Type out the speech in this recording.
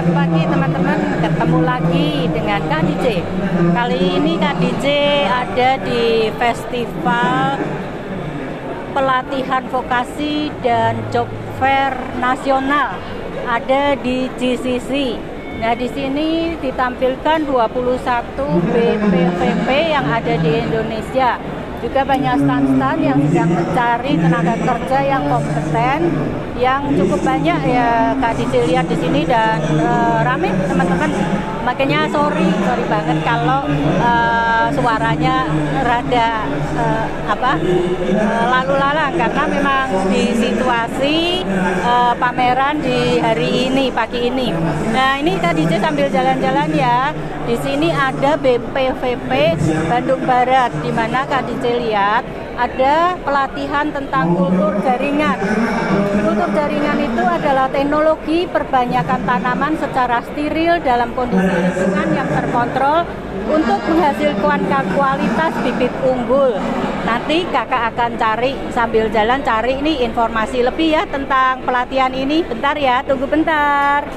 Selamat pagi teman-teman, ketemu lagi dengan Kak DJ. Kali ini Kak DJ ada di Festival Pelatihan Vokasi dan Job Fair Nasional. Ada di GCC. Nah, di sini ditampilkan 21 BPPP yang ada di Indonesia juga banyak stand-stand yang sedang mencari tenaga kerja yang kompeten yang cukup banyak ya Kak Didi lihat di sini dan uh, rame teman-teman. Makanya sorry sorry banget kalau uh, suaranya rada uh, apa uh, lalu lalang. Karena memang di situasi uh, pameran di hari ini pagi ini. Nah ini Kak Didi sambil jalan-jalan ya. Di sini ada BPVP Bandung Barat di mana Kak Didi lihat ada pelatihan tentang kultur jaringan. Kultur jaringan itu adalah teknologi perbanyakan tanaman secara steril dalam kondisi lingkungan yang terkontrol untuk menghasilkan kualitas bibit unggul. Nanti kakak akan cari sambil jalan cari ini informasi lebih ya tentang pelatihan ini. Bentar ya, tunggu bentar.